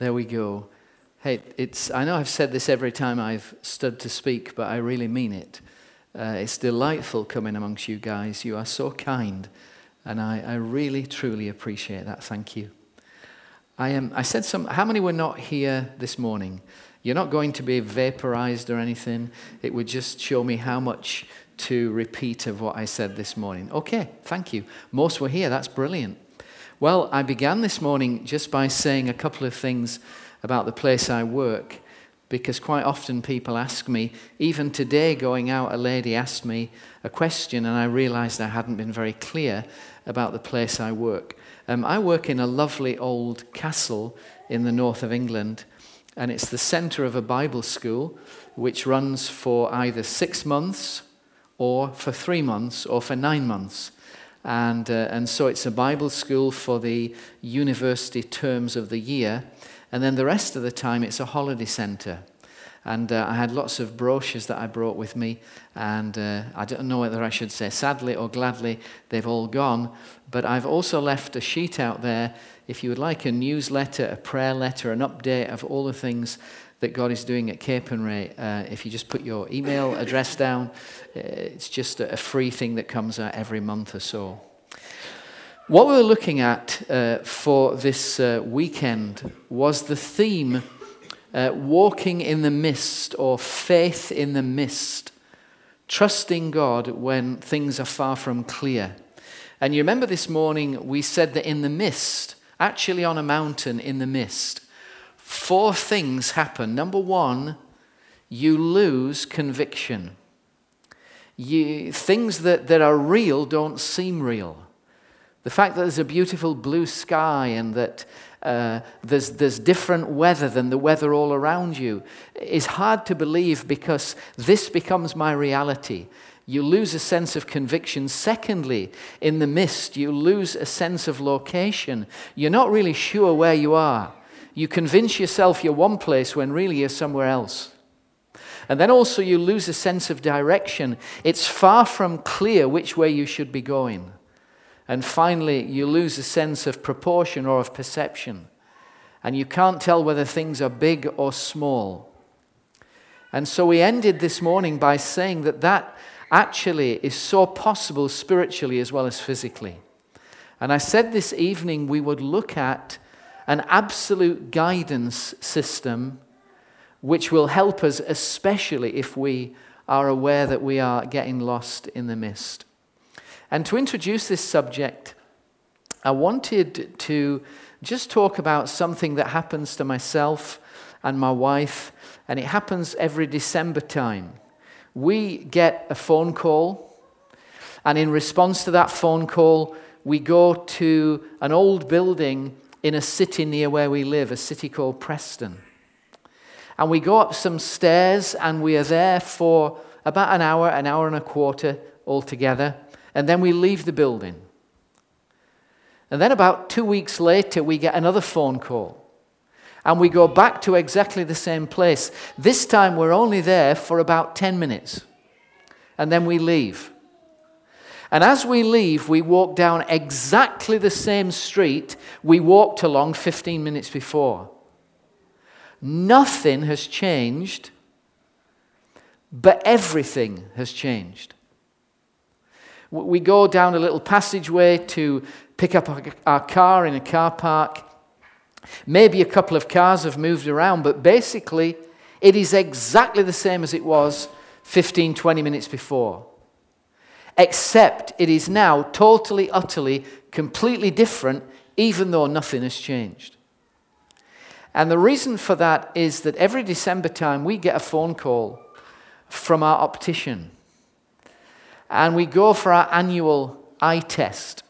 There we go. Hey, it's, I know I've said this every time I've stood to speak, but I really mean it. Uh, it's delightful coming amongst you guys. You are so kind, and I, I really, truly appreciate that. Thank you. I, am, I said some, how many were not here this morning? You're not going to be vaporized or anything. It would just show me how much to repeat of what I said this morning. Okay, thank you. Most were here. That's brilliant. Well, I began this morning just by saying a couple of things about the place I work because quite often people ask me, even today going out, a lady asked me a question and I realized I hadn't been very clear about the place I work. Um, I work in a lovely old castle in the north of England and it's the center of a Bible school which runs for either six months or for three months or for nine months. And, uh, and so it's a Bible school for the university terms of the year. And then the rest of the time, it's a holiday center. And uh, I had lots of brochures that I brought with me. And uh, I don't know whether I should say sadly or gladly, they've all gone. But I've also left a sheet out there if you would like a newsletter, a prayer letter, an update of all the things that God is doing at Capernwray, uh, if you just put your email address down, uh, it's just a free thing that comes out every month or so. What we were looking at uh, for this uh, weekend was the theme uh, walking in the mist or faith in the mist, trusting God when things are far from clear. And you remember this morning we said that in the mist, actually on a mountain in the mist, four things happen. Number one, you lose conviction. You, things that, that are real don't seem real. The fact that there's a beautiful blue sky and that uh, there's, there's different weather than the weather all around you is hard to believe because this becomes my reality. You lose a sense of conviction. Secondly, in the mist, you lose a sense of location. You're not really sure where you are. You convince yourself you're one place when really you're somewhere else. And then also you lose a sense of direction. It's far from clear which way you should be going. And finally, you lose a sense of proportion or of perception. And you can't tell whether things are big or small. And so we ended this morning by saying that that actually is so possible spiritually as well as physically. And I said this evening we would look at an absolute guidance system which will help us, especially if we are aware that we are getting lost in the mist. And to introduce this subject, I wanted to just talk about something that happens to myself and my wife, and it happens every December time. We get a phone call, and in response to that phone call, we go to an old building in a city near where we live, a city called Preston. And we go up some stairs and we are there for about an hour, an hour and a quarter altogether. And then we leave the building. And then about two weeks later, we get another phone call. And we go back to exactly the same place. This time we're only there for about 10 minutes. And then we leave. And as we leave, we walk down exactly the same street we walked along 15 minutes before. Nothing has changed, but everything has changed. We go down a little passageway to pick up our car in a car park. Maybe a couple of cars have moved around, but basically, it is exactly the same as it was 15, 20 minutes before except it is now totally, utterly, completely different, even though nothing has changed. And the reason for that is that every December time we get a phone call from our optician. And we go for our annual eye test,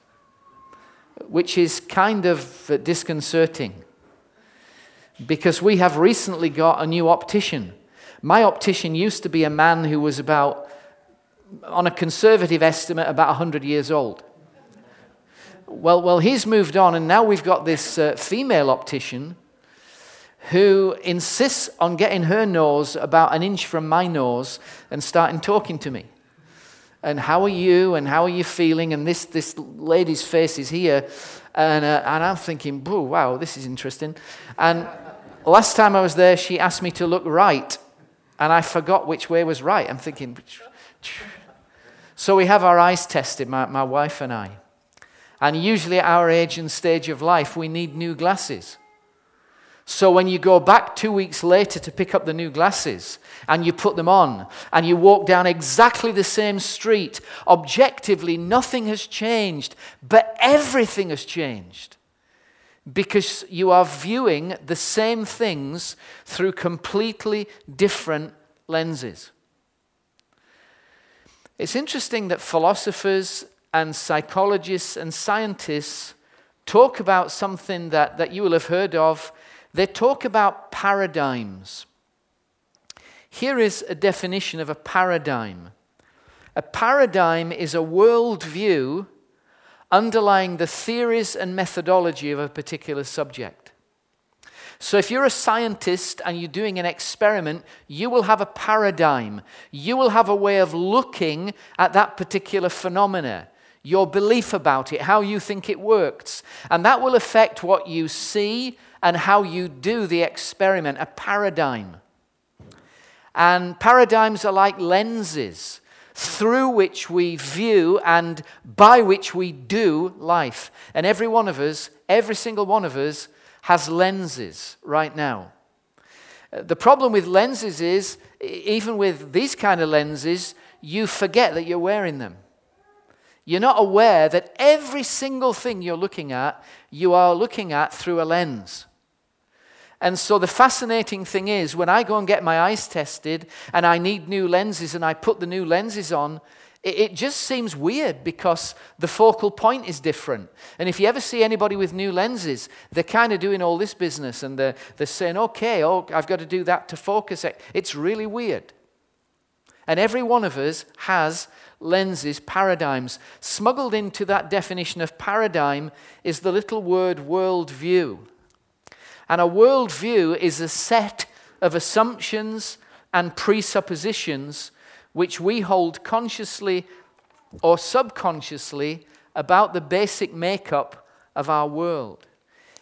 which is kind of disconcerting because we have recently got a new optician. My optician used to be a man who was about on a conservative estimate, about 100 years old. Well, well, he's moved on, and now we've got this uh, female optician who insists on getting her nose about an inch from my nose and starting talking to me. And how are you? And how are you feeling? And this, this lady's face is here. And, uh, and I'm thinking, wow, this is interesting. And, last time I was there, she asked me to look right, and I forgot which way was right. I'm thinking, so we have our eyes tested, my, my wife and I. And usually at our age and stage of life, we need new glasses. So when you go back two weeks later to pick up the new glasses and you put them on and you walk down exactly the same street, objectively nothing has changed, but everything has changed because you are viewing the same things through completely different lenses. It's interesting that philosophers and psychologists and scientists talk about something that, that you will have heard of. They talk about paradigms. Here is a definition of a paradigm a paradigm is a worldview underlying the theories and methodology of a particular subject. So, if you're a scientist and you're doing an experiment, you will have a paradigm. You will have a way of looking at that particular phenomena, your belief about it, how you think it works. And that will affect what you see and how you do the experiment, a paradigm. And paradigms are like lenses through which we view and by which we do life. And every one of us, every single one of us, has lenses right now. Uh, the problem with lenses is, even with these kind of lenses, you forget that you're wearing them. You're not aware that every single thing you're looking at, you are looking at through a lens. And so the fascinating thing is, when I go and get my eyes tested and I need new lenses and I put the new lenses on, it just seems weird because the focal point is different. And if you ever see anybody with new lenses, they're kind of doing all this business and they're, they're saying, okay, oh, I've got to do that to focus. It. It's really weird. And every one of us has lenses, paradigms. Smuggled into that definition of paradigm is the little word worldview. And a worldview is a set of assumptions and presuppositions which we hold consciously or subconsciously about the basic makeup of our world.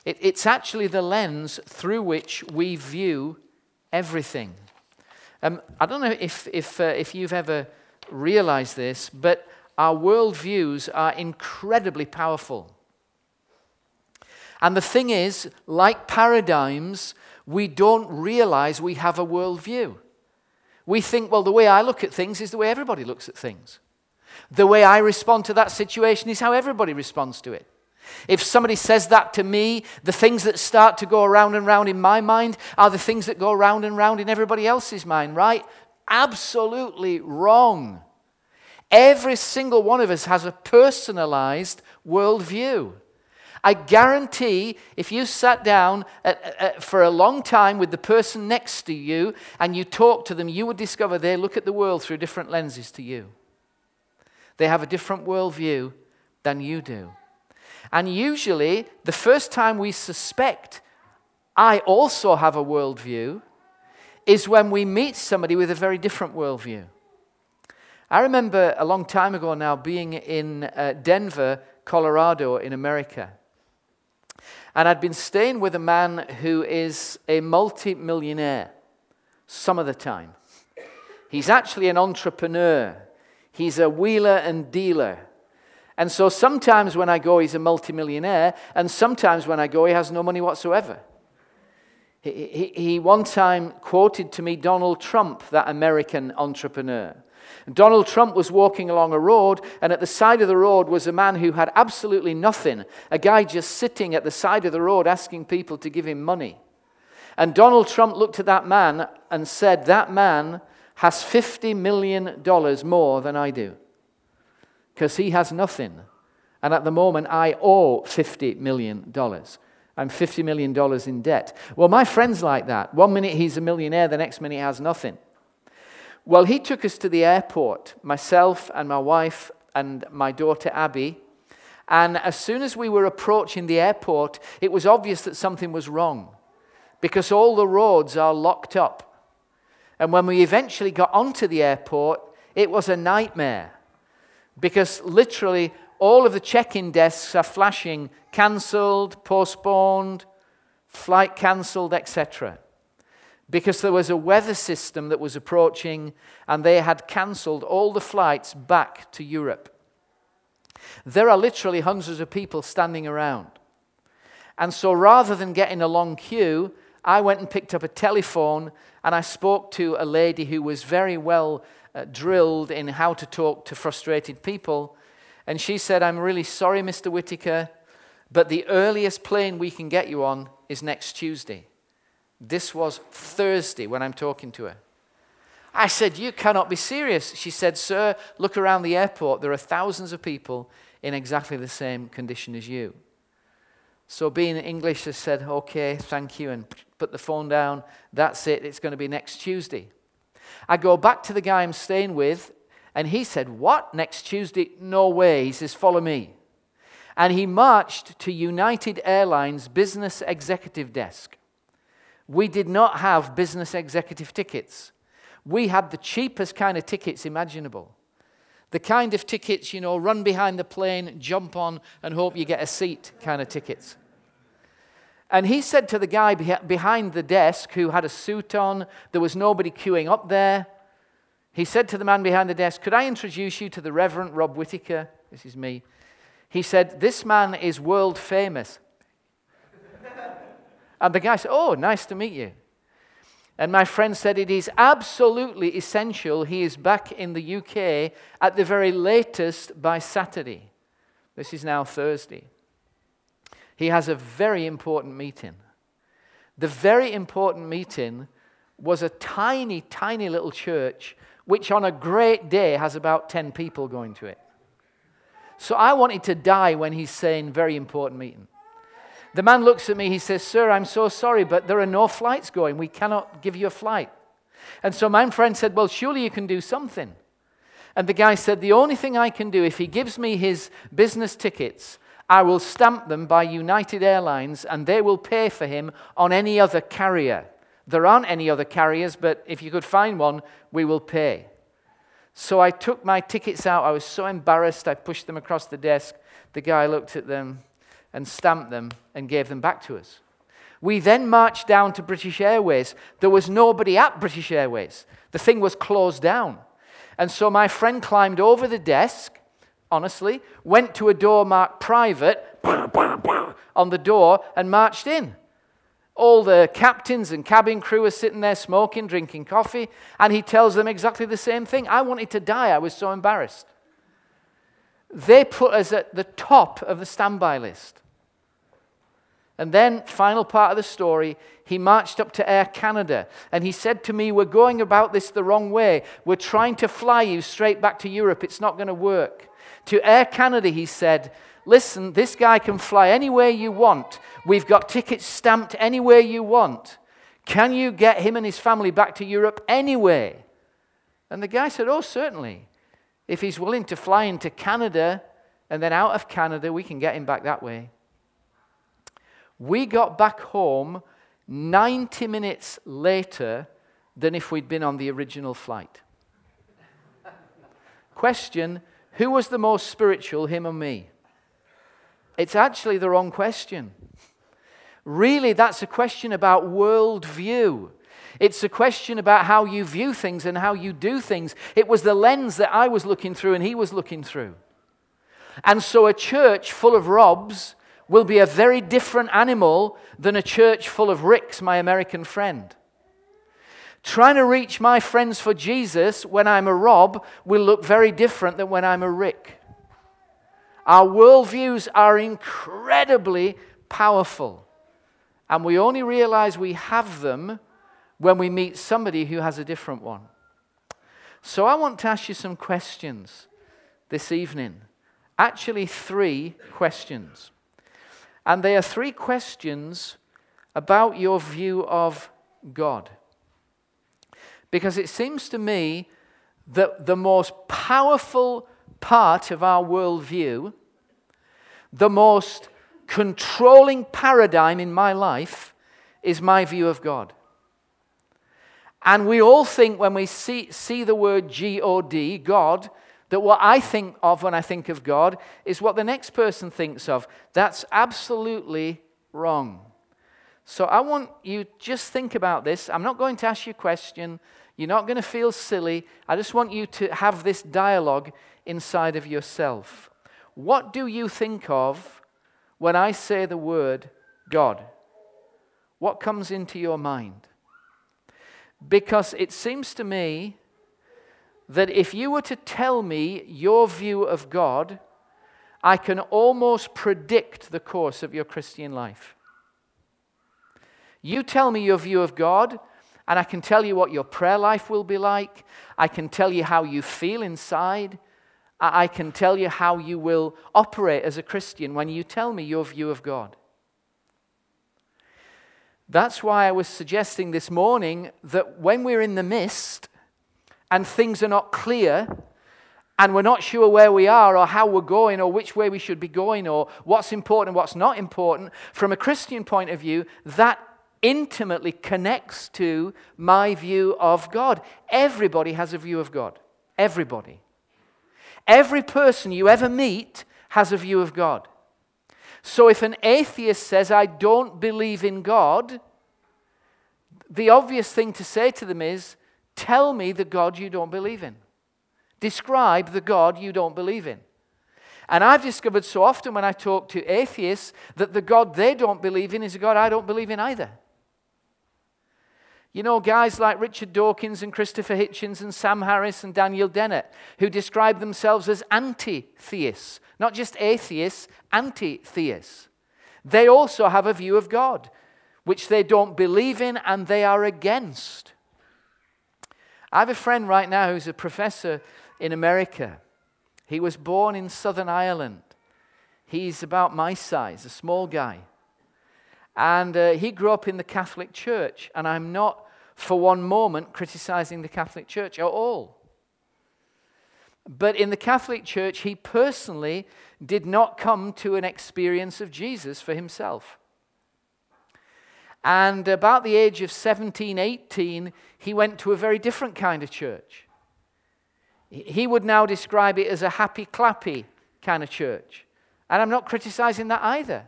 It, it's actually the lens through which we view everything. Um, I don't know if, if, uh, if you've ever realized this, but our worldviews are incredibly powerful. And the thing is, like paradigms, we don't realize we have a worldview we think, well, the way I look at things is the way everybody looks at things. The way I respond to that situation is how everybody responds to it. If somebody says that to me, the things that start to go around and round in my mind are the things that go round and round in everybody else's mind, right? Absolutely wrong. Every single one of us has a personalized worldview. I guarantee if you sat down at, at, for a long time with the person next to you and you talk to them, you would discover they look at the world through different lenses to you. They have a different worldview than you do. And usually, the first time we suspect I also have a worldview is when we meet somebody with a very different worldview. I remember a long time ago now being in uh, Denver, Colorado, in America. And I'd been staying with a man who is a multi-millionaire some of the time. He's actually an entrepreneur. He's a wheeler and dealer. And so sometimes when I go, he's a multimillionaire, and sometimes when I go, he has no money whatsoever. He, he, he one time quoted to me Donald Trump, that American entrepreneur. Donald Trump was walking along a road, and at the side of the road was a man who had absolutely nothing, a guy just sitting at the side of the road asking people to give him money. And Donald Trump looked at that man and said, That man has $50 million more than I do because he has nothing. And at the moment, I owe $50 million. I'm $50 million in debt. Well, my friend's like that. One minute he's a millionaire, the next minute he has nothing. Well, he took us to the airport, myself and my wife and my daughter Abby. And as soon as we were approaching the airport, it was obvious that something was wrong because all the roads are locked up. And when we eventually got onto the airport, it was a nightmare because literally all of the check in desks are flashing cancelled, postponed, flight cancelled, etc. Because there was a weather system that was approaching and they had cancelled all the flights back to Europe. There are literally hundreds of people standing around. And so rather than getting a long queue, I went and picked up a telephone and I spoke to a lady who was very well uh, drilled in how to talk to frustrated people. And she said, I'm really sorry, Mr. Whitaker, but the earliest plane we can get you on is next Tuesday. This was Thursday when I'm talking to her. I said, You cannot be serious. She said, Sir, look around the airport. There are thousands of people in exactly the same condition as you. So, being English, I said, Okay, thank you, and put the phone down. That's it. It's going to be next Tuesday. I go back to the guy I'm staying with, and he said, What? Next Tuesday? No way. He says, Follow me. And he marched to United Airlines business executive desk. We did not have business executive tickets. We had the cheapest kind of tickets imaginable. The kind of tickets, you know, run behind the plane, jump on, and hope you get a seat kind of tickets. And he said to the guy behind the desk who had a suit on, there was nobody queuing up there. He said to the man behind the desk, Could I introduce you to the Reverend Rob Whitaker? This is me. He said, This man is world famous. And the guy said, Oh, nice to meet you. And my friend said, It is absolutely essential he is back in the UK at the very latest by Saturday. This is now Thursday he has a very important meeting. The very important meeting was a tiny, tiny little church, which on a great day has about 10 people going to it. So I wanted to die when he's saying, very important meeting. The man looks at me, he says, Sir, I'm so sorry, but there are no flights going. We cannot give you a flight. And so my friend said, Well, surely you can do something. And the guy said, The only thing I can do, if he gives me his business tickets, I will stamp them by United Airlines and they will pay for him on any other carrier. There aren't any other carriers, but if you could find one, we will pay. So I took my tickets out. I was so embarrassed. I pushed them across the desk. The guy looked at them and stamped them and gave them back to us. We then marched down to British Airways. There was nobody at British Airways, the thing was closed down. And so my friend climbed over the desk honestly, went to a door marked private on the door and marched in. All the captains and cabin crew are sitting there smoking, drinking coffee, and he tells them exactly the same thing. I wanted to die. I was so embarrassed. They put us at the top of the standby list. And then, final part of the story, he marched up to Air Canada and he said to me, We're going about this the wrong way. We're trying to fly you straight back to Europe. It's not going to work. To Air Canada, he said, Listen, this guy can fly anywhere you want. We've got tickets stamped anywhere you want. Can you get him and his family back to Europe anyway? And the guy said, Oh, certainly. If he's willing to fly into Canada and then out of Canada, we can get him back that way. We got back home 90 minutes later than if we'd been on the original flight. Question who was the most spiritual, him or me? It's actually the wrong question. Really, that's a question about worldview. It's a question about how you view things and how you do things. It was the lens that I was looking through and he was looking through. And so a church full of Robs will be a very different animal than a church full of Ricks, my American friend. Trying to reach my friends for Jesus when I'm a Rob will look very different than when I'm a Rick. Our worldviews are incredibly powerful, and we only realize we have them when we meet somebody who has a different one. So, I want to ask you some questions this evening. Actually, three questions. And they are three questions about your view of God. Because it seems to me that the most powerful part of our worldview, the most controlling paradigm in my life, is my view of God. And we all think when we see, see the word G O D, God, that what I think of when I think of God is what the next person thinks of. That's absolutely wrong. So I want you just think about this. I'm not going to ask you a question. You're not going to feel silly. I just want you to have this dialogue inside of yourself. What do you think of when I say the word God? What comes into your mind? Because it seems to me that if you were to tell me your view of God, I can almost predict the course of your Christian life. You tell me your view of God, and I can tell you what your prayer life will be like. I can tell you how you feel inside. I can tell you how you will operate as a Christian when you tell me your view of God. That's why I was suggesting this morning that when we're in the mist and things are not clear and we're not sure where we are or how we're going or which way we should be going or what's important and what's not important, from a Christian point of view, that intimately connects to my view of God. Everybody has a view of God. Everybody. Every person you ever meet has a view of God. So if an atheist says, I don't believe in God, the obvious thing to say to them is, Tell me the God you don't believe in. Describe the God you don't believe in. And I've discovered so often when I talk to atheists that the God they don't believe in is a God I don't believe in either. You know, guys like Richard Dawkins and Christopher Hitchens and Sam Harris and Daniel Dennett, who describe themselves as anti theists, not just atheists, anti theists. They also have a view of God, which they don't believe in and they are against. I have a friend right now who's a professor in America. He was born in Southern Ireland. He's about my size, a small guy. And uh, he grew up in the Catholic Church, and I'm not for one moment criticizing the Catholic Church at all. But in the Catholic Church, he personally did not come to an experience of Jesus for himself. And about the age of 17, 18, he went to a very different kind of church. He would now describe it as a happy clappy kind of church. And I'm not criticizing that either.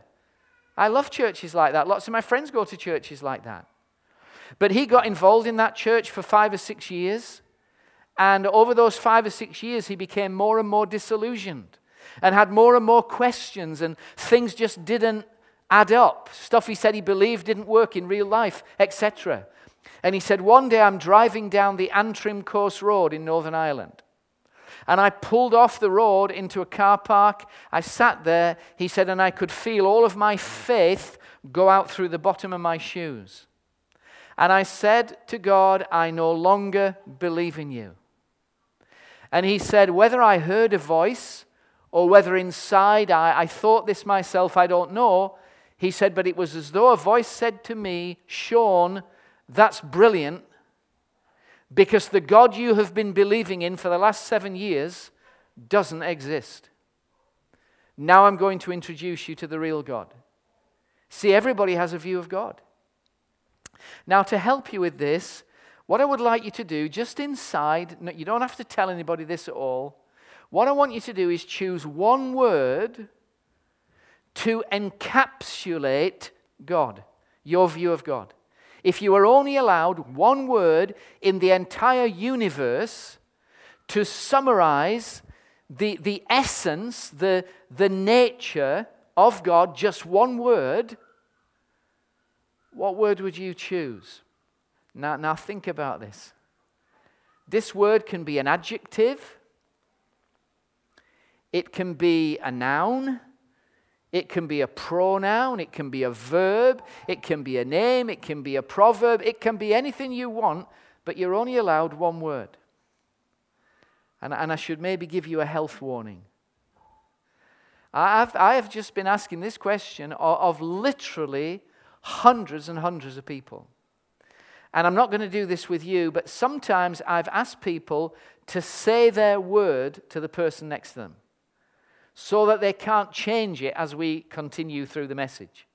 I love churches like that. Lots of my friends go to churches like that. But he got involved in that church for five or six years. And over those five or six years, he became more and more disillusioned and had more and more questions, and things just didn't add up. Stuff he said he believed didn't work in real life, etc. And he said, One day I'm driving down the Antrim Coast Road in Northern Ireland. And I pulled off the road into a car park. I sat there, he said, and I could feel all of my faith go out through the bottom of my shoes. And I said to God, I no longer believe in you. And he said, Whether I heard a voice or whether inside I, I thought this myself, I don't know. He said, But it was as though a voice said to me, Sean, that's brilliant because the God you have been believing in for the last seven years doesn't exist. Now I'm going to introduce you to the real God. See, everybody has a view of God. Now, to help you with this, what I would like you to do, just inside, you don't have to tell anybody this at all. What I want you to do is choose one word to encapsulate God, your view of God. If you are only allowed one word in the entire universe to summarize the, the essence, the, the nature of God, just one word, what word would you choose? Now, now think about this. This word can be an adjective, it can be a noun, it can be a pronoun, it can be a verb, it can be a name, it can be a proverb, it can be anything you want, but you're only allowed one word. And, and I should maybe give you a health warning. I've, I have just been asking this question of, of literally hundreds and hundreds of people. And I'm not going to do this with you, but sometimes I've asked people to say their word to the person next to them so that they can't change it as we continue through the message.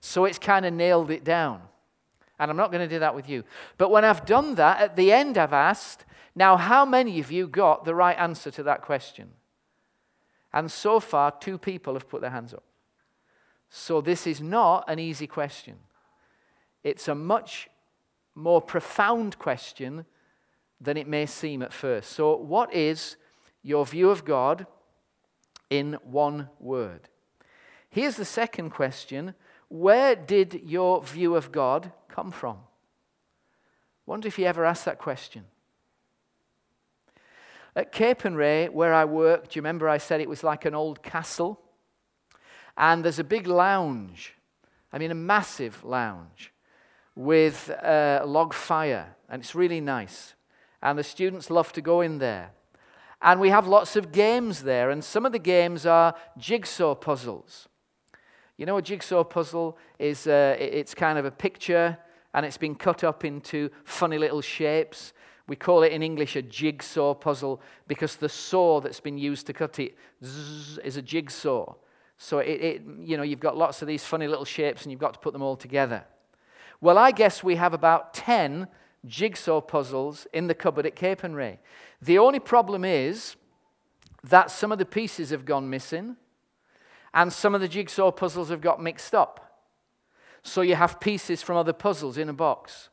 So it's kind of nailed it down. And I'm not going to do that with you. But when I've done that, at the end, I've asked, now, how many of you got the right answer to that question? And so far, two people have put their hands up. So this is not an easy question. it's a much more profound question than it may seem at first. So, what is your view of God in one word? Here's the second question Where did your view of God come from? Wonder if you ever asked that question. At Capernwray, where I worked, do you remember I said it was like an old castle? And there's a big lounge, I mean, a massive lounge with a log fire, and it's really nice. And the students love to go in there. And we have lots of games there, and some of the games are jigsaw puzzles. You know, a jigsaw puzzle is uh, it's kind of a picture, and it's been cut up into funny little shapes. We call it in English a jigsaw puzzle because the saw that's been used to cut it is a jigsaw. So it, it, you know, you've got lots of these funny little shapes and you've got to put them all together. Well, I guess we have about 10 jigsaw puzzles in the cupboard at Capernwray. The only problem is that some of the pieces have gone missing and some of the jigsaw puzzles have got mixed up. So you have pieces from other puzzles in a box.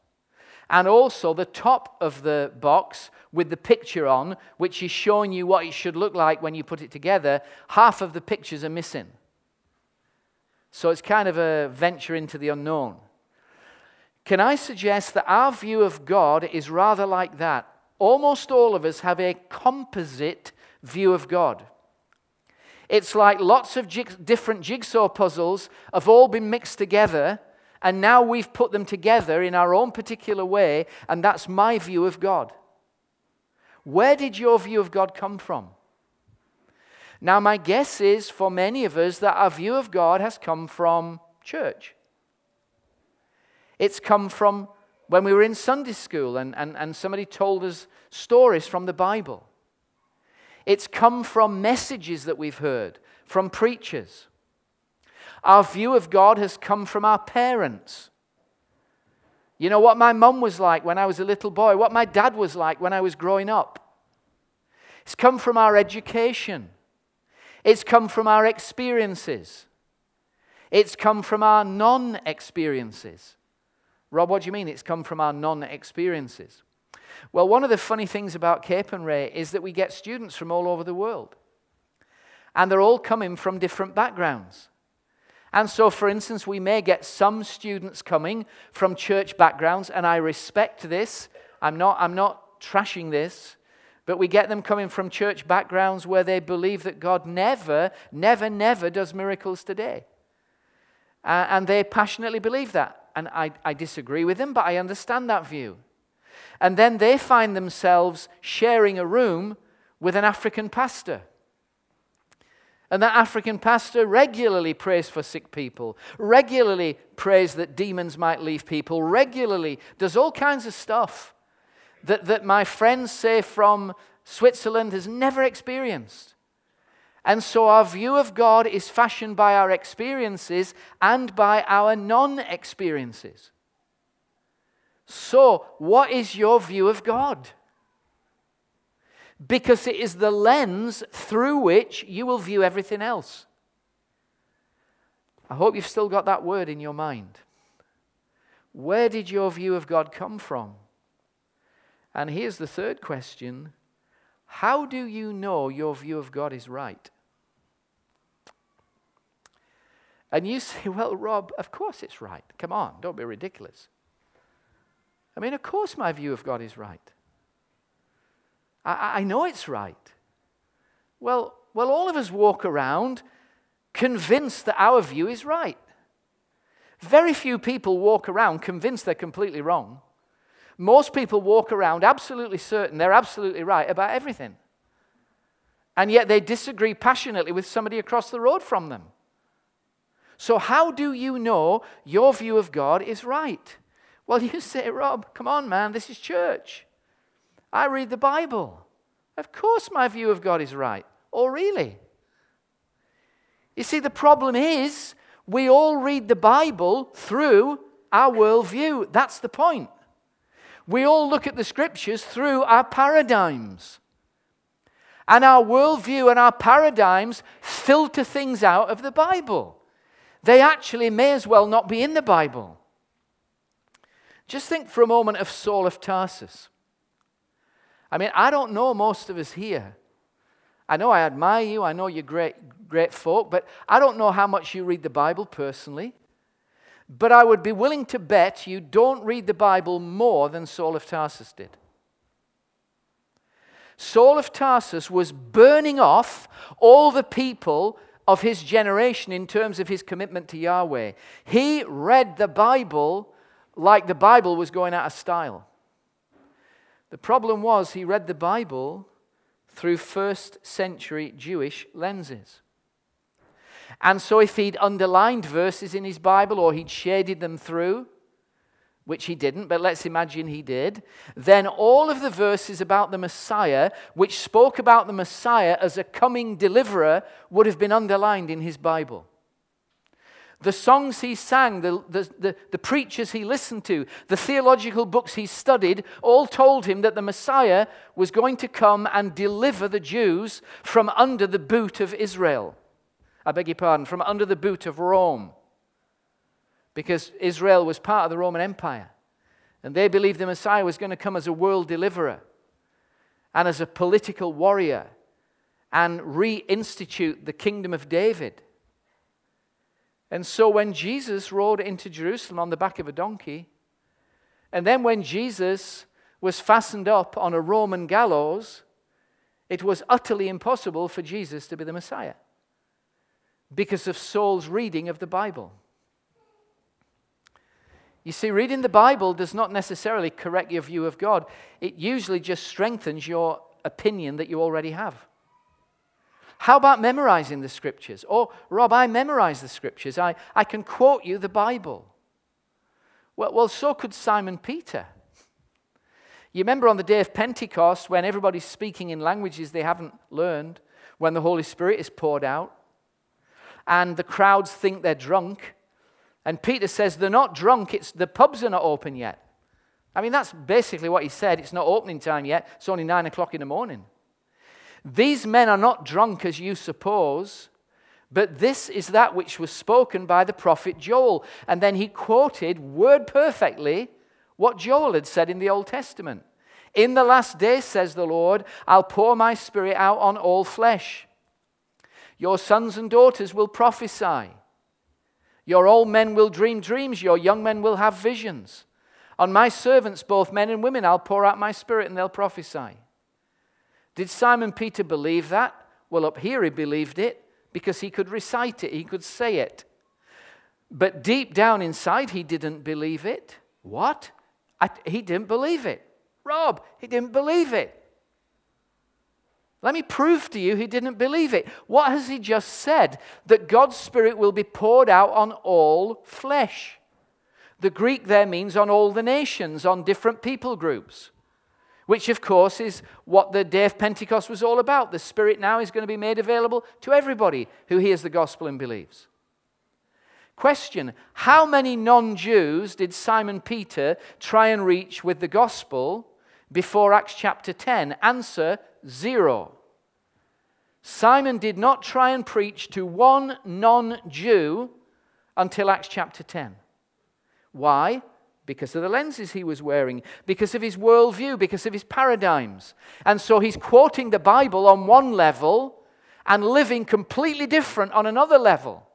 And also the top of the box with the picture on, which is showing you what it should look like when you put it together, half of the pictures are missing. So it's kind of a venture into the unknown. Can I suggest that our view of God is rather like that? Almost all of us have a composite view of God. It's like lots of jig- different jigsaw puzzles have all been mixed together, and now we've put them together in our own particular way, and that's my view of God. Where did your view of God come from? Now, my guess is for many of us that our view of God has come from church. It's come from when we were in Sunday school and, and, and somebody told us stories from the Bible. It's come from messages that we've heard from preachers. Our view of God has come from our parents. You know what my mum was like when I was a little boy, what my dad was like when I was growing up. It's come from our education, it's come from our experiences, it's come from our non experiences. Rob, what do you mean? It's come from our non experiences. Well, one of the funny things about Capernwray is that we get students from all over the world. And they're all coming from different backgrounds. And so, for instance, we may get some students coming from church backgrounds, and I respect this. I'm not, I'm not trashing this, but we get them coming from church backgrounds where they believe that God never, never, never does miracles today. Uh, and they passionately believe that. And I, I disagree with them, but I understand that view. And then they find themselves sharing a room with an African pastor. And that African pastor regularly prays for sick people, regularly prays that demons might leave people, regularly does all kinds of stuff that, that my friends say from Switzerland has never experienced. And so our view of God is fashioned by our experiences and by our non experiences. So, what is your view of God? because it is the lens through which you will view everything else. I hope you've still got that word in your mind. Where did your view of God come from? And here's the third question How do you know your view of God is right? And you say, Well, Rob, of course it's right. Come on, don't be ridiculous. I mean, of course my view of God is right. I, I know it's right. Well, well, all of us walk around convinced that our view is right. Very few people walk around convinced they're completely wrong. Most people walk around absolutely certain they're absolutely right about everything. And yet they disagree passionately with somebody across the road from them. So, how do you know your view of God is right? Well, you say, Rob, come on, man, this is church. I read the Bible. Of course, my view of God is right. Oh, really? You see, the problem is we all read the Bible through our worldview. That's the point. We all look at the scriptures through our paradigms. And our worldview and our paradigms filter things out of the Bible. They actually may as well not be in the Bible. Just think for a moment of Saul of Tarsus. I mean, I don't know most of us here. I know I admire you, I know you're great, great folk, but I don't know how much you read the Bible personally. But I would be willing to bet you don't read the Bible more than Saul of Tarsus did. Saul of Tarsus was burning off all the people of his generation in terms of his commitment to Yahweh. He read the Bible like the Bible was going out of style. The problem was he read the Bible through first century Jewish lenses. And so, if he'd underlined verses in his Bible or he'd shaded them through, which he didn't, but let's imagine he did, then all of the verses about the Messiah, which spoke about the Messiah as a coming deliverer, would have been underlined in his Bible. The songs he sang, the, the, the, the, preachers he listened to, the theological books he studied, all told him that the Messiah was going to come and deliver the Jews from under the boot of Israel. I beg your pardon, from under the boot of Rome. Because Israel was part of the Roman Empire. And they believed the Messiah was going to come as a world deliverer and as a political warrior and reinstitute the kingdom of David. And so when Jesus rode into Jerusalem on the back of a donkey, and then when Jesus was fastened up on a Roman gallows, it was utterly impossible for Jesus to be the Messiah because of Saul's reading of the Bible. You see, reading the Bible does not necessarily correct your view of God, it usually just strengthens your opinion that you already have. How about memorizing the scriptures? Oh, Rob, I memorize the scriptures. I, I can quote you the Bible. Well, well, so could Simon Peter. You remember on the day of Pentecost when everybody's speaking in languages they haven't learned, when the Holy Spirit is poured out? And the crowds think they're drunk. And Peter says they're not drunk, it's the pubs are not open yet. I mean, that's basically what he said. It's not opening time yet, it's only nine o'clock in the morning. These men are not drunk as you suppose, but this is that which was spoken by the prophet Joel. And then he quoted word perfectly what Joel had said in the Old Testament. In the last days, says the Lord, I'll pour my spirit out on all flesh. Your sons and daughters will prophesy. Your old men will dream dreams. Your young men will have visions. On my servants, both men and women, I'll pour out my spirit and they'll prophesy. Did Simon Peter believe that? Well, up here he believed it because he could recite it, he could say it. But deep down inside, he didn't believe it. What? I, he didn't believe it. Rob, he didn't believe it. Let me prove to you he didn't believe it. What has he just said? That God's Spirit will be poured out on all flesh. The Greek there means on all the nations, on different people groups, which of course is what the day of Pentecost was all about. The Spirit now is going to be made available to everybody who hears the gospel and believes. Question How many non Jews did Simon Peter try and reach with the gospel before Acts chapter 10? Answer Zero. Simon did not try and preach to one non Jew until Acts chapter 10. Why? Because of the lenses he was wearing, because of his worldview, because of his paradigms. And so he's quoting the Bible on one level and living completely different on another level.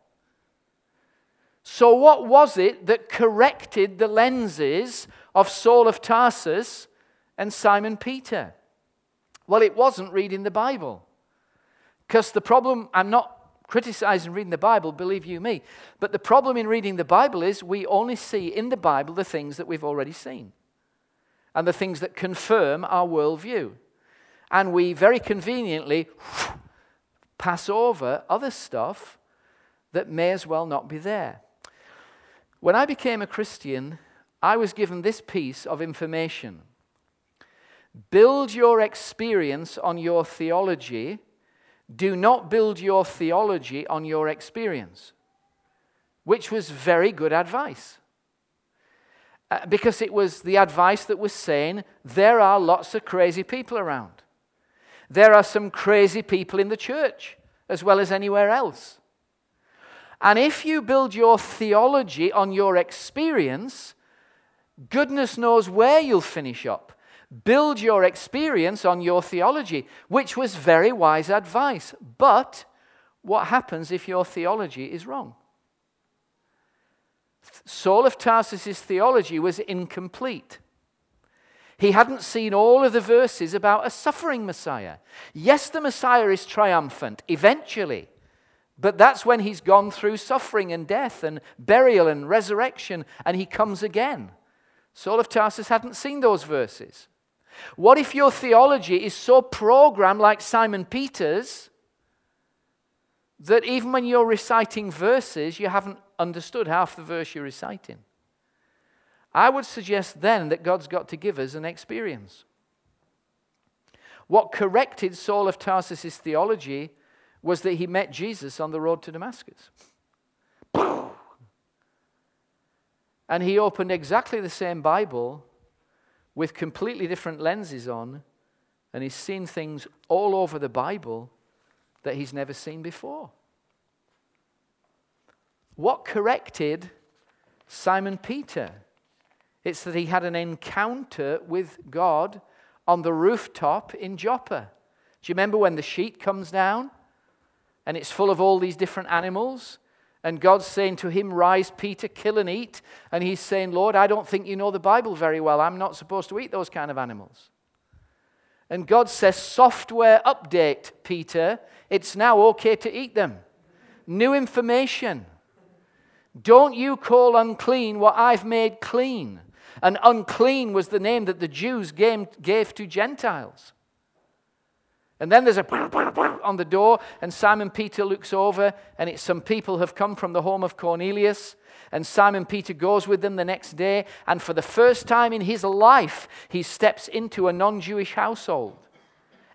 So, what was it that corrected the lenses of Saul of Tarsus and Simon Peter? Well, it wasn't reading the Bible. Because the problem, I'm not criticizing reading the Bible, believe you me, but the problem in reading the Bible is we only see in the Bible the things that we've already seen and the things that confirm our worldview. And we very conveniently pass over other stuff that may as well not be there. When I became a Christian, I was given this piece of information. Build your experience on your theology. Do not build your theology on your experience, which was very good advice. Uh, because it was the advice that was saying there are lots of crazy people around. There are some crazy people in the church as well as anywhere else. And if you build your theology on your experience, Goodness knows where you'll finish up. Build your experience on your theology, which was very wise advice. But what happens if your theology is wrong? Saul of Tarsus' theology was incomplete. He hadn't seen all of the verses about a suffering Messiah. Yes, the Messiah is triumphant eventually, but that's when he's gone through suffering and death and burial and resurrection and he comes again. Saul of Tarsus hadn't seen those verses. What if your theology is so programmed like Simon Peter's that even when you're reciting verses, you haven't understood half the verse you're reciting? I would suggest then that God's got to give us an experience. What corrected Saul of Tarsus' theology was that he met Jesus on the road to Damascus. And he opened exactly the same Bible with completely different lenses on, and he's seen things all over the Bible that he's never seen before. What corrected Simon Peter? It's that he had an encounter with God on the rooftop in Joppa. Do you remember when the sheet comes down and it's full of all these different animals? And God's saying to him, Rise, Peter, kill and eat. And he's saying, Lord, I don't think you know the Bible very well. I'm not supposed to eat those kind of animals. And God says, Software update, Peter. It's now okay to eat them. New information. Don't you call unclean what I've made clean. And unclean was the name that the Jews gave to Gentiles. And then there's a on the door, and Simon Peter looks over, and it's some people have come from the home of Cornelius. And Simon Peter goes with them the next day, and for the first time in his life, he steps into a non Jewish household.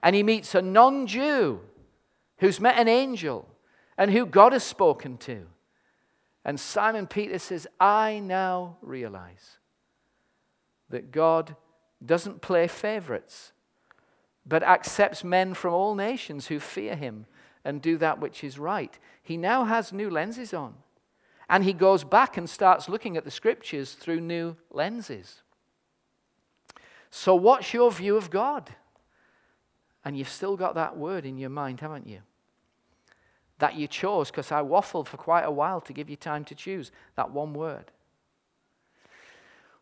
And he meets a non Jew who's met an angel and who God has spoken to. And Simon Peter says, I now realize that God doesn't play favorites but accepts men from all nations who fear him and do that which is right. He now has new lenses on. And he goes back and starts looking at the scriptures through new lenses. So, what's your view of God? And you've still got that word in your mind, haven't you? That you chose, because I waffled for quite a while to give you time to choose that one word.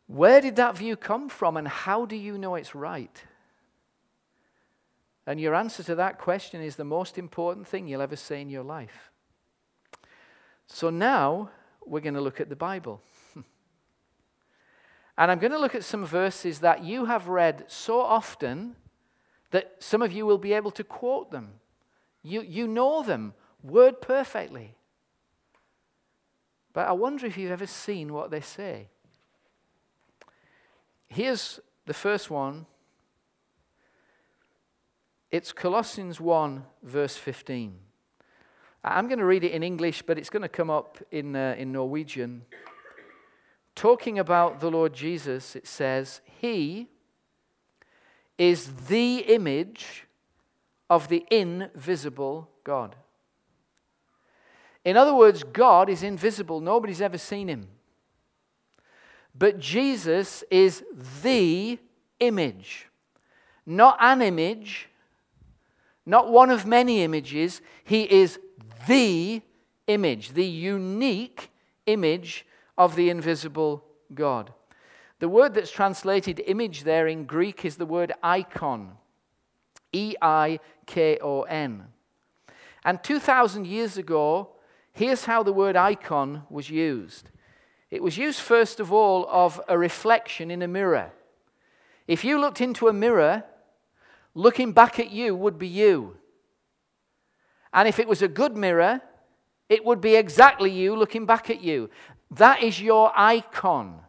Where did that view come from, and how do you know it's right? And your answer to that question is the most important thing you'll ever say in your life. So now we're going to look at the Bible. and I'm going to look at some verses that you have read so often that some of you will be able to quote them. You, you know them word perfectly. But I wonder if you've ever seen what they say. Here's the first one it's Colossians 1, verse 15. I'm going to read it in English, but it's going to come up in, uh, in Norwegian. Talking about the Lord Jesus, it says, He is the image of the invisible God. In other words, God is invisible. Nobody's ever seen him. But Jesus is the image. Not an image, not one of many images. He is the image, the unique image of the invisible God. The word that's translated image there in Greek is the word icon. E I K O N. And 2,000 years ago, here's how the word icon was used it was used, first of all, of a reflection in a mirror. If you looked into a mirror looking back at you would be you. And if it was a good mirror, it would be exactly you looking back at you. That is your icon,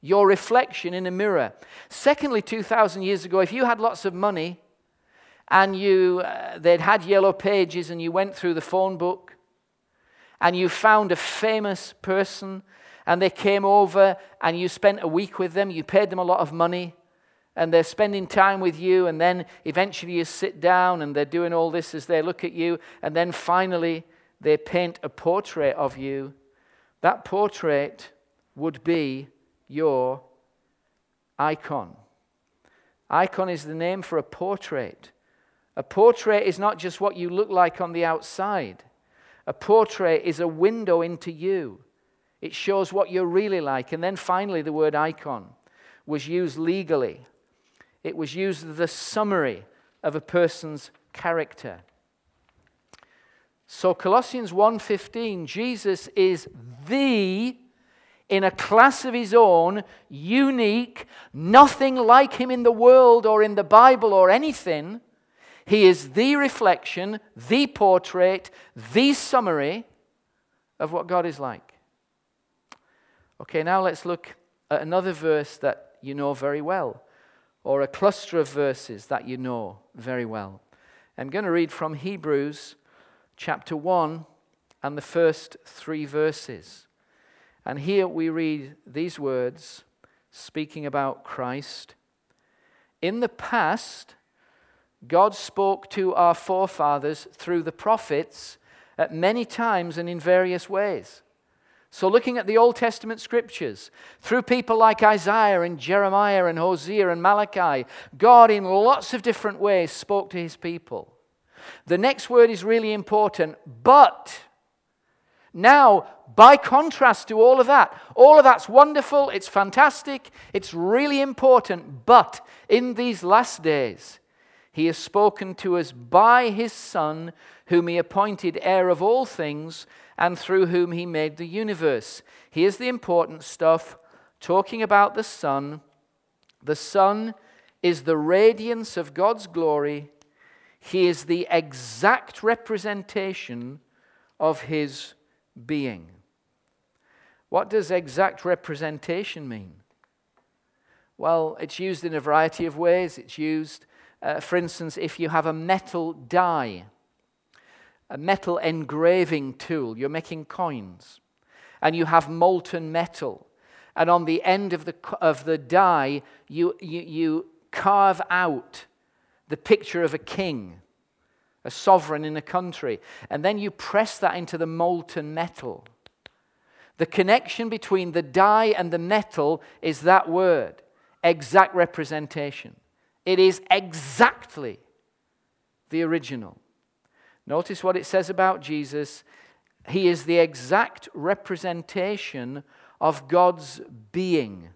your reflection in a mirror. Secondly, 2,000 years ago, if you had lots of money and you, uh, they'd had yellow pages and you went through the phone book and you found a famous person and they came over and you spent a week with them, you paid them a lot of money and they're spending time with you, and then eventually you sit down and they're doing all this as they look at you, and then finally they paint a portrait of you, that portrait would be your icon. Icon is the name for a portrait. A portrait is not just what you look like on the outside, a portrait is a window into you. It shows what you're really like. And then finally, the word icon was used legally, it was used as the summary of a person's character. So Colossians 1:15 Jesus is the in a class of his own, unique, nothing like him in the world or in the Bible or anything. He is the reflection, the portrait, the summary of what God is like. Okay, now let's look at another verse that you know very well, or a cluster of verses that you know very well. I'm going to read from Hebrews chapter 1 and the first three verses. And here we read these words speaking about Christ. In the past, God spoke to our forefathers through the prophets at many times and in various ways. So, looking at the Old Testament scriptures, through people like Isaiah and Jeremiah and Hosea and Malachi, God, in lots of different ways, spoke to his people. The next word is really important, but. Now, by contrast to all of that, all of that's wonderful, it's fantastic, it's really important, but in these last days, he has spoken to us by his Son, whom he appointed heir of all things, and through whom he made the universe. Here's the important stuff talking about the Son. The Son is the radiance of God's glory he is the exact representation of his being. What does exact representation mean? Well, it's used in a variety of ways. It's used, uh, for instance, if you have a metal die, a metal engraving tool, you're making coins, and you have molten metal, and on the end of the, of the die, you, you, you carve out the picture of a king, a sovereign in a country, and then you press that into the molten metal. The connection between the die and the metal is that word exact representation. It is exactly the original. Notice what it says about Jesus. He is the exact representation of God's being.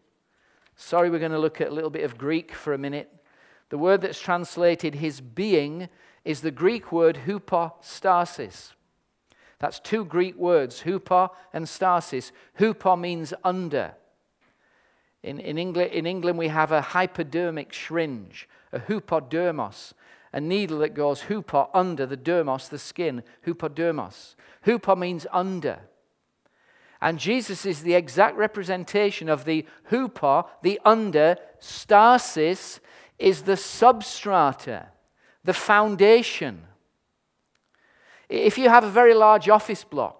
Sorry, we're going to look at a little bit of Greek for a minute. The word that's translated his being is the Greek word hypostasis. That's two Greek words, hupo and stasis. Hupo means under. In, in, in England, we have a hypodermic syringe, a hypodermos, a needle that goes hupo under the dermos, the skin, hypodermos. Hupo means under. And Jesus is the exact representation of the hupo, the under, stasis, is the substrata, the foundation. If you have a very large office block,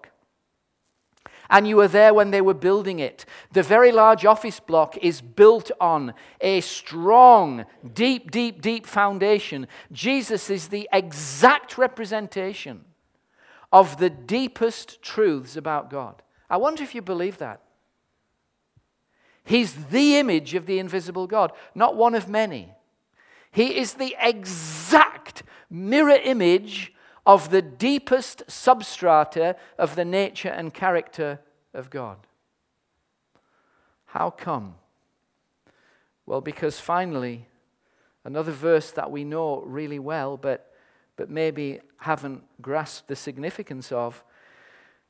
and you were there when they were building it. The very large office block is built on a strong, deep, deep, deep foundation. Jesus is the exact representation of the deepest truths about God. I wonder if you believe that. He's the image of the invisible God, not one of many. He is the exact mirror image of the deepest substrata of the nature and character of God. How come? Well, because finally, another verse that we know really well, but, but maybe haven't grasped the significance of,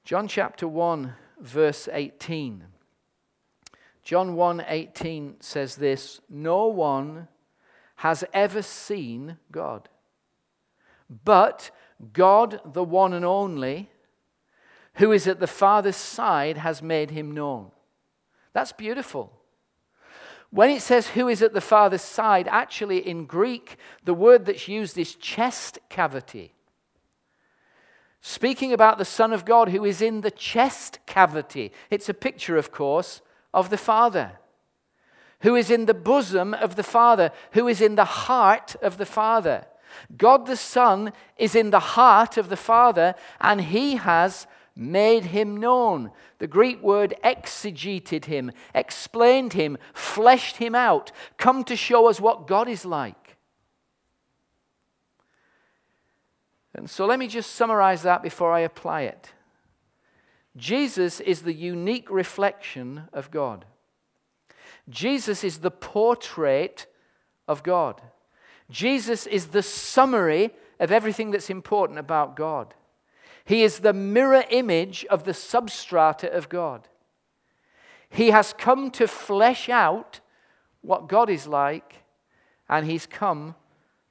John chapter 1, verse 18. John 1 18 says this No one has ever seen God. But God, the one and only, who is at the Father's side, has made him known. That's beautiful. When it says who is at the Father's side, actually in Greek, the word that's used is chest cavity. Speaking about the Son of God who is in the chest cavity. It's a picture, of course, of the Father who is in the bosom of the Father, who is in the heart of the Father. God the Son is in the heart of the Father, and he has made him known. The Greek word exegeted him, explained him, fleshed him out, come to show us what God is like. And so let me just summarize that before I apply it. Jesus is the unique reflection of God. Jesus is the portrait of God. Jesus is the summary of everything that's important about God. He is the mirror image of the substrata of God. He has come to flesh out what God is like, and He's come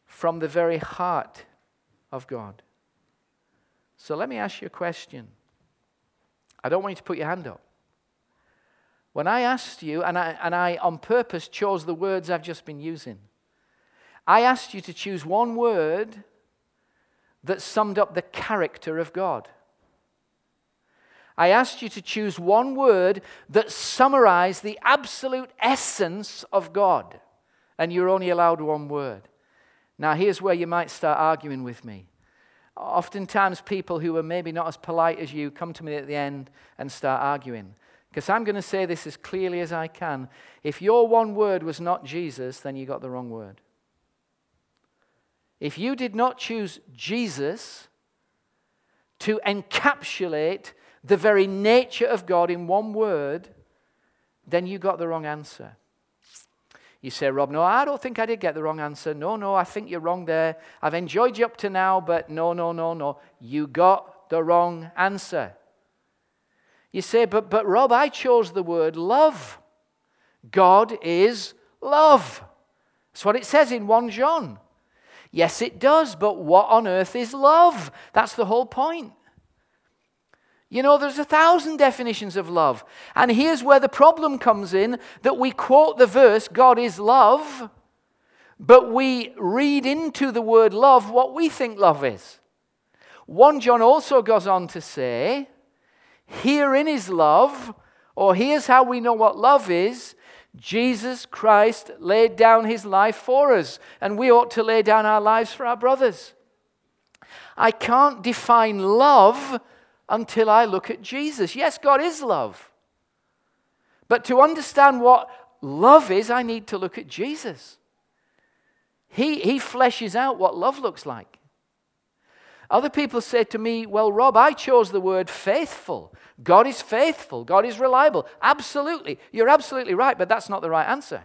from the very heart of God. So let me ask you a question. I don't want you to put your hand up. When I asked you, and I, and I on purpose chose the words I've just been using, I asked you to choose one word that summed up the character of God. I asked you to choose one word that summarized the absolute essence of God, and you're only allowed one word. Now, here's where you might start arguing with me. Oftentimes, people who are maybe not as polite as you come to me at the end and start arguing. Because I'm going to say this as clearly as I can. If your one word was not Jesus, then you got the wrong word. If you did not choose Jesus to encapsulate the very nature of God in one word, then you got the wrong answer. You say, Rob, no, I don't think I did get the wrong answer. No, no, I think you're wrong there. I've enjoyed you up to now, but no, no, no, no. You got the wrong answer. You say, but, but Rob, I chose the word love. God is love. That's what it says in 1 John. Yes, it does, but what on earth is love? That's the whole point. You know, there's a thousand definitions of love. And here's where the problem comes in that we quote the verse, God is love, but we read into the word love what we think love is. 1 John also goes on to say, Herein is love, or here's how we know what love is Jesus Christ laid down his life for us, and we ought to lay down our lives for our brothers. I can't define love until I look at Jesus. Yes, God is love. But to understand what love is, I need to look at Jesus. He, he fleshes out what love looks like. Other people say to me, Well, Rob, I chose the word faithful. God is faithful. God is reliable. Absolutely. You're absolutely right, but that's not the right answer.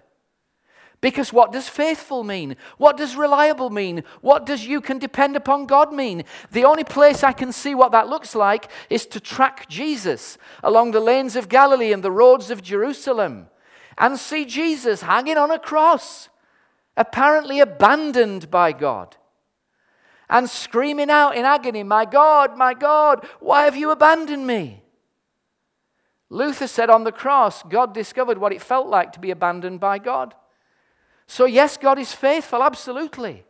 Because what does faithful mean? What does reliable mean? What does you can depend upon God mean? The only place I can see what that looks like is to track Jesus along the lanes of Galilee and the roads of Jerusalem and see Jesus hanging on a cross, apparently abandoned by God and screaming out in agony, My God, my God, why have you abandoned me? Luther said on the cross, God discovered what it felt like to be abandoned by God. So, yes, God is faithful, absolutely.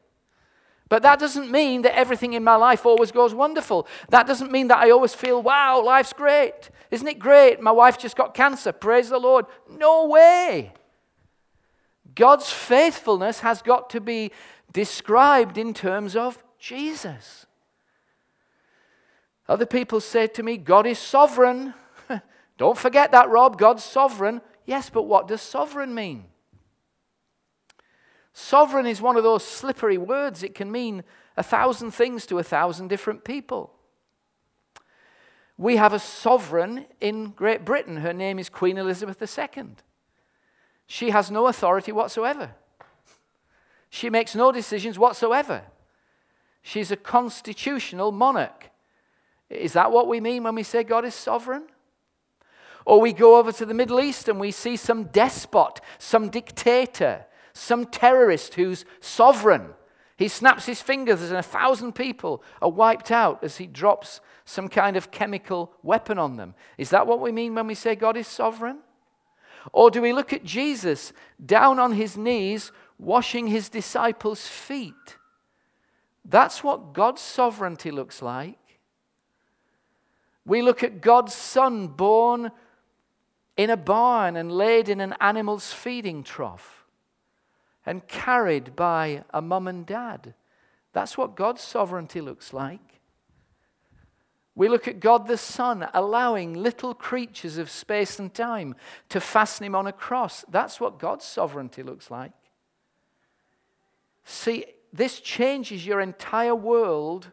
But that doesn't mean that everything in my life always goes wonderful. That doesn't mean that I always feel, wow, life's great. Isn't it great? My wife just got cancer. Praise the Lord. No way. God's faithfulness has got to be described in terms of Jesus. Other people say to me, God is sovereign. Don't forget that, Rob. God's sovereign. Yes, but what does sovereign mean? Sovereign is one of those slippery words. It can mean a thousand things to a thousand different people. We have a sovereign in Great Britain. Her name is Queen Elizabeth II. She has no authority whatsoever. She makes no decisions whatsoever. She's a constitutional monarch. Is that what we mean when we say God is sovereign? Or we go over to the Middle East and we see some despot, some dictator, some terrorist who's sovereign. He snaps his fingers and a thousand people are wiped out as he drops some kind of chemical weapon on them. Is that what we mean when we say God is sovereign? Or do we look at Jesus down on his knees, washing his disciples' feet? That's what God's sovereignty looks like. We look at God's Son born in a barn and laid in an animal's feeding trough and carried by a mum and dad. That's what God's sovereignty looks like. We look at God the Son allowing little creatures of space and time to fasten him on a cross. That's what God's sovereignty looks like. See, this changes your entire world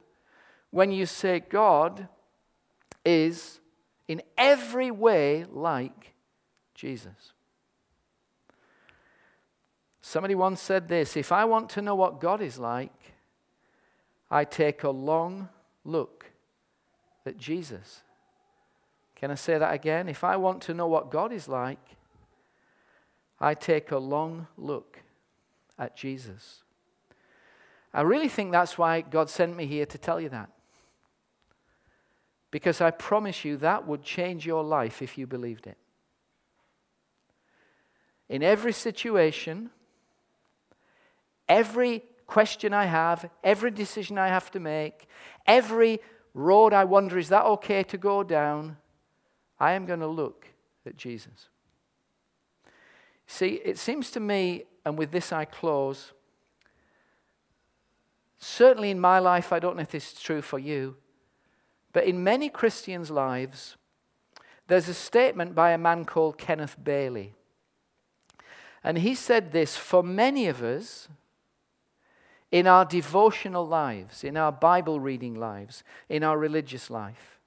when you say God is in every way like Jesus. Somebody once said this if I want to know what God is like, I take a long look at Jesus. Can I say that again? If I want to know what God is like, I take a long look at Jesus. I really think that's why God sent me here to tell you that. Because I promise you that would change your life if you believed it. In every situation, every question I have, every decision I have to make, every road I wonder, is that okay to go down? I am going to look at Jesus. See, it seems to me, and with this I close, certainly in my life, I don't know if this is true for you, but in many Christians' lives, there's a statement by a man called Kenneth Bailey. And he said this For many of us, in our devotional lives, in our Bible reading lives, in our religious life.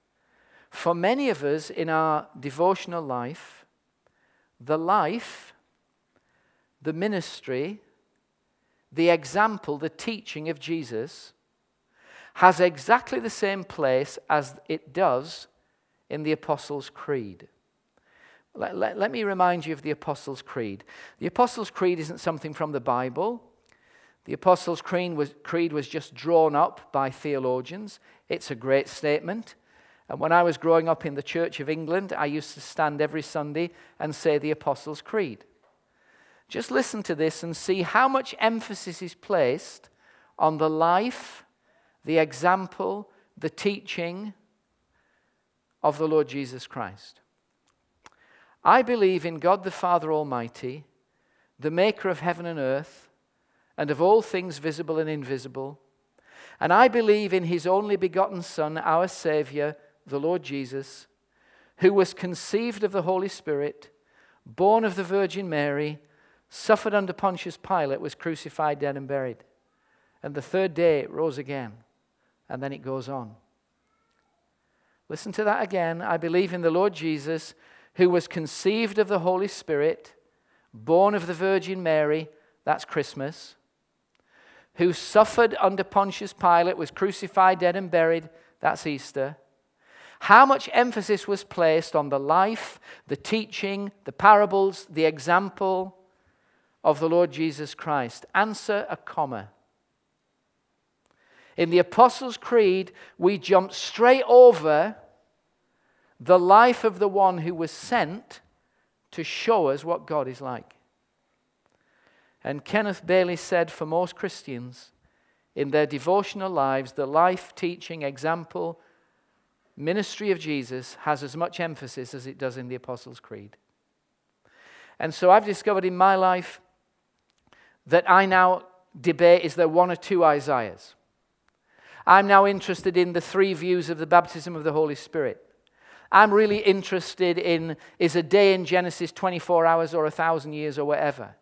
For many of us in our devotional life, the life, the ministry, the example, the teaching of Jesus has exactly the same place as it does in the Apostles' Creed. Let, let, let, me remind you of the Apostles' Creed. The Apostles' Creed isn't something from the Bible, the Apostles' Creed was, creed was just drawn up by theologians. It's a great statement. And when I was growing up in the Church of England, I used to stand every Sunday and say the Apostles' Creed. Just listen to this and see how much emphasis is placed on the life, the example, the teaching of the Lord Jesus Christ. I believe in God the Father Almighty, the maker of heaven and earth and of all things visible and invisible. And I believe in his only begotten Son, our Savior, the Lord Jesus, who was conceived of the Holy Spirit, born of the Virgin Mary, suffered under Pontius Pilate, was crucified, dead, and buried. And the third day it rose again. And then it goes on. Listen to that again. I believe in the Lord Jesus, who was conceived of the Holy Spirit, born of the Virgin Mary, that's Christmas, who suffered under Pontius Pilate, was crucified, dead, and buried. That's Easter. How much emphasis was placed on the life, the teaching, the parables, the example of the Lord Jesus Christ? Answer a comma. In the Apostles' Creed, we jump straight over the life of the one who was sent to show us what God is like. And Kenneth Bailey said for most Christians, in their devotional lives, the life, teaching, example, ministry of Jesus has as much emphasis as it does in the Apostles' Creed. And so I've discovered in my life that I now debate is there one or two Isaiahs? I'm now interested in the three views of the baptism of the Holy Spirit. I'm really interested in is a day in Genesis 24 hours or a thousand years or whatever.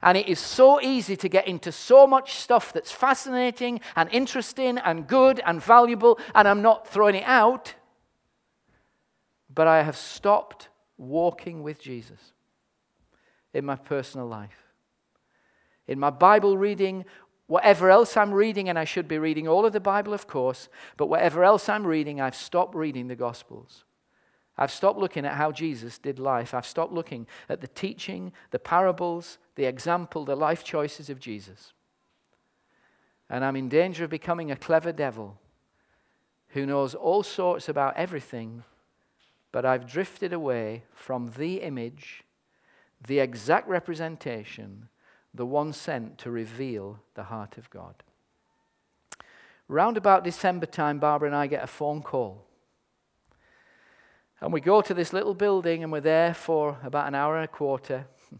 And it is so easy to get into so much stuff that's fascinating and interesting and good and valuable, and I'm not throwing it out. But I have stopped walking with Jesus in my personal life. In my Bible reading, whatever else I'm reading, and I should be reading all of the Bible, of course, but whatever else I'm reading, I've stopped reading the Gospels. I've stopped looking at how Jesus did life. I've stopped looking at the teaching, the parables, the example, the life choices of Jesus. And I'm in danger of becoming a clever devil who knows all sorts about everything, but I've drifted away from the image, the exact representation, the one sent to reveal the heart of God. Round about December time, Barbara and I get a phone call. And we go to this little building and we're there for about an hour and a quarter.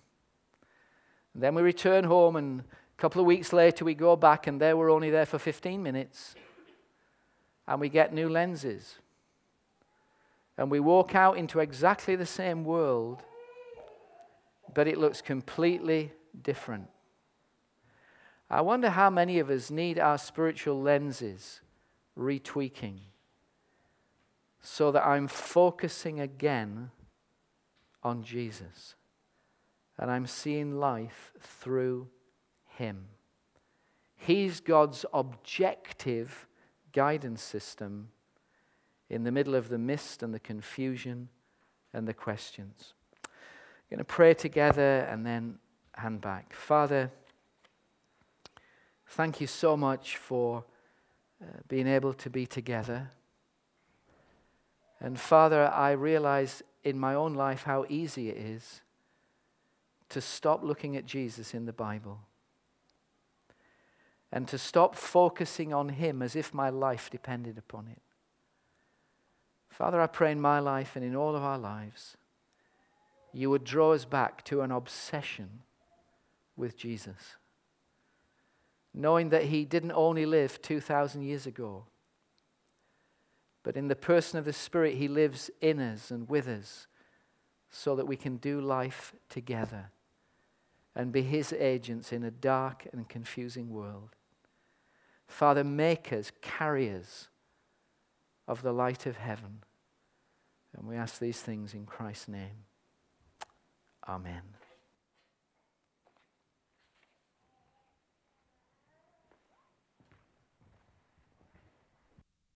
And then we return home, and a couple of weeks later, we go back, and there we're only there for 15 minutes. And we get new lenses. And we walk out into exactly the same world, but it looks completely different. I wonder how many of us need our spiritual lenses retweaking so that I'm focusing again on Jesus and I'm seeing life through Him. He's God's objective guidance system in the middle of the mist and the confusion and the questions. We're going to pray together and then hand back. Father, thank you so much for uh, being able to be together. And Father, I realize in my own life how easy it is to stop looking at Jesus in the Bible and to stop focusing on Him as if my life depended upon it. Father, I pray in my life and in all of our lives, you would draw us back to an obsession with Jesus. Knowing that He didn't only live 2,000 years ago, but in the person of the Spirit, He lives in us and with us so that we can do life together and be His agents in a dark and confusing world. Father, make us carriers of the light of heaven. And we ask these things in Christ's name. Amen.